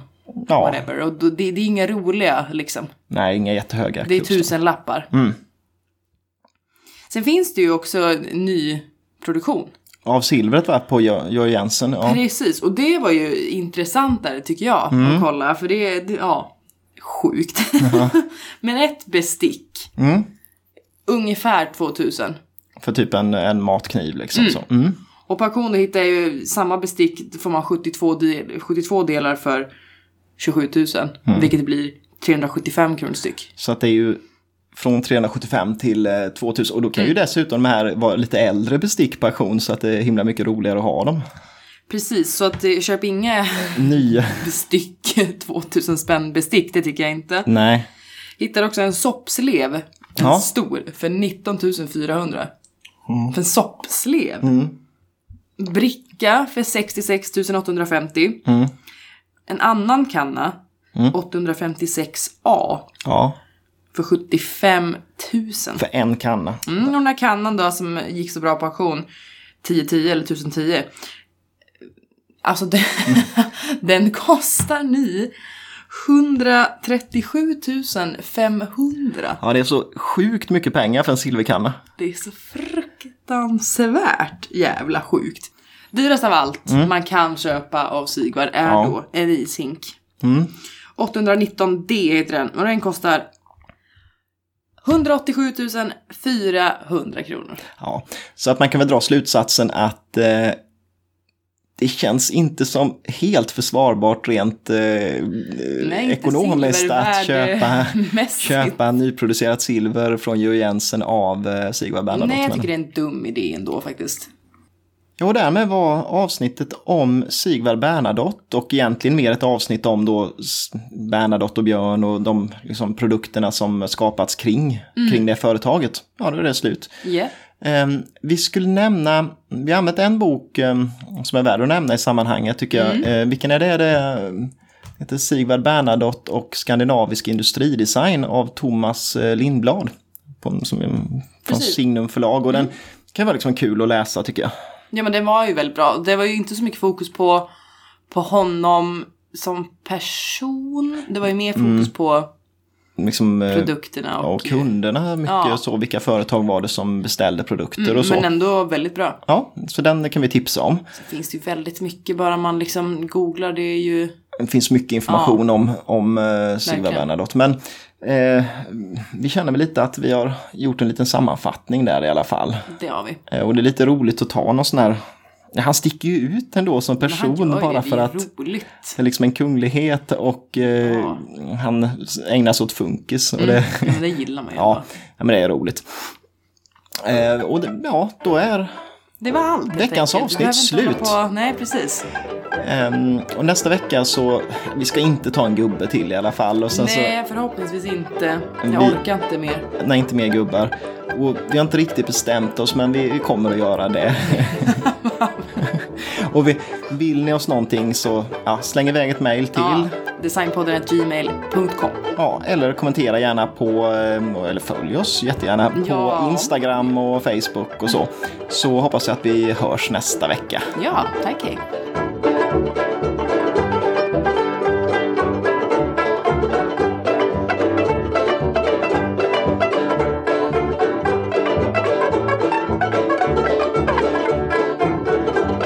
Ja, whatever. Och det, det är inga roliga liksom. nej, inga jättehöga. Det är tusen lappar. Mm. Sen finns det ju också ny produktion. Av silvret va, på Jo- Georg Jensen. Ja. Precis, och det var ju intressantare tycker jag Mm. att kolla. För det är, det- ja, sjukt. Men ett bestick, Mm. ungefär 2000. För typ en, en matkniv liksom. Så. Mm. Och då hittar ju samma bestick, får man 72, del, 72 delar för 27 000. Mm. Vilket blir 375 kronor styck. så att det är ju från 375 till eh, 2000. Och då kan Mm. ju dessutom de här vara lite äldre bestick på auktion så att det är himla mycket roligare att ha dem. Precis, så att eh, köp inga Nya. bestick, 2000 spänn bestick, det tycker jag inte. Nej. Hittar också en soppslev, en Ja. stor, för 19 400. För en soppslev. Mm. Bricka för 66 850. Mm. En annan kanna, Mm. 856A, Ja, för 75 000. för en kanna. Mm, och den här kannan då som gick så bra på auktion, 1010 eller 1010. Alltså den, den kostar ni 137 500. Ja, det är så sjukt mycket pengar för en silverkanna. Det är så fruktansvärt jävla sjukt. Dyrast av allt man kan köpa av Sigvard är Mm. Ja. då en ishink. Mm. 819D heter den och den kostar 187 400 kronor. Ja, så att man kan väl dra slutsatsen att eh, det känns inte som helt försvarbart rent eh, inte ekonomiskt att köpa, köpa nyproducerat silver från Georg Jensen av eh, Sigvard Bernadotte. Nej, jag tycker det är en dum idé ändå faktiskt. Ja, och därmed var avsnittet om Sigvard Bernadotte och egentligen mer ett avsnitt om då Bernadotte och Björn och de liksom, produkterna som skapats kring, Mm. kring det företaget. Ja, då är det slut. Yeah. Ehm, vi skulle nämna, vi har använt en bok ehm, som är värd att nämna i sammanhanget tycker Mm. jag. Eh, vilken är det? det är, eh, heter Sigvard Bernadotte och skandinavisk industridesign av Thomas eh, Lindblad. På, som, är från Precis. Signum förlag och den Mm. kan vara liksom kul att läsa tycker jag. Ja men den var ju väldigt bra. Det var ju inte så mycket fokus på, på honom som person. Det var ju mer fokus på Liksom, eh, produkterna och... och kunderna mycket Ja. så. Vilka företag var det som beställde produkter och så. Men ändå väldigt bra. Ja, så den kan vi tipsa om. Så finns det ju väldigt mycket bara man liksom googlar. Det är ju... Det finns mycket information om, om uh, Sigvard Verkligen. Bernadotte. Men eh, vi känner väl lite att vi har gjort en liten sammanfattning där i alla fall. Det har vi. Eh, och det är lite roligt att ta någon sån här... Han sticker ju ut ändå som person bara det, för det att roligt. det är liksom en kunglighet och eh, Ja. han ägnar sig åt funkis. Och det, Ja, men det gillar man ju. ja, men det är roligt. Eh, och det, ja, då är Det var allt. Veckans avsnitt slut. På... Nej, precis. Ehm, och nästa vecka så, vi ska inte ta en gubbe till i alla fall. Och sen Nej, förhoppningsvis inte. Jag Vi- orkar inte mer. så, nej inte mer gubbar. Och vi har inte riktigt bestämt oss men vi, vi kommer att göra det. och vi, vill ni oss någonting så ja, släng iväg ett mail till. Ja, designpodden.gmail.com. Ja, eller kommentera gärna på, ehm, eller följ oss jättegärna på Ja. Instagram och Facebook och så. Så hoppas jag att vi hörs nästa vecka. Ja, tack hej.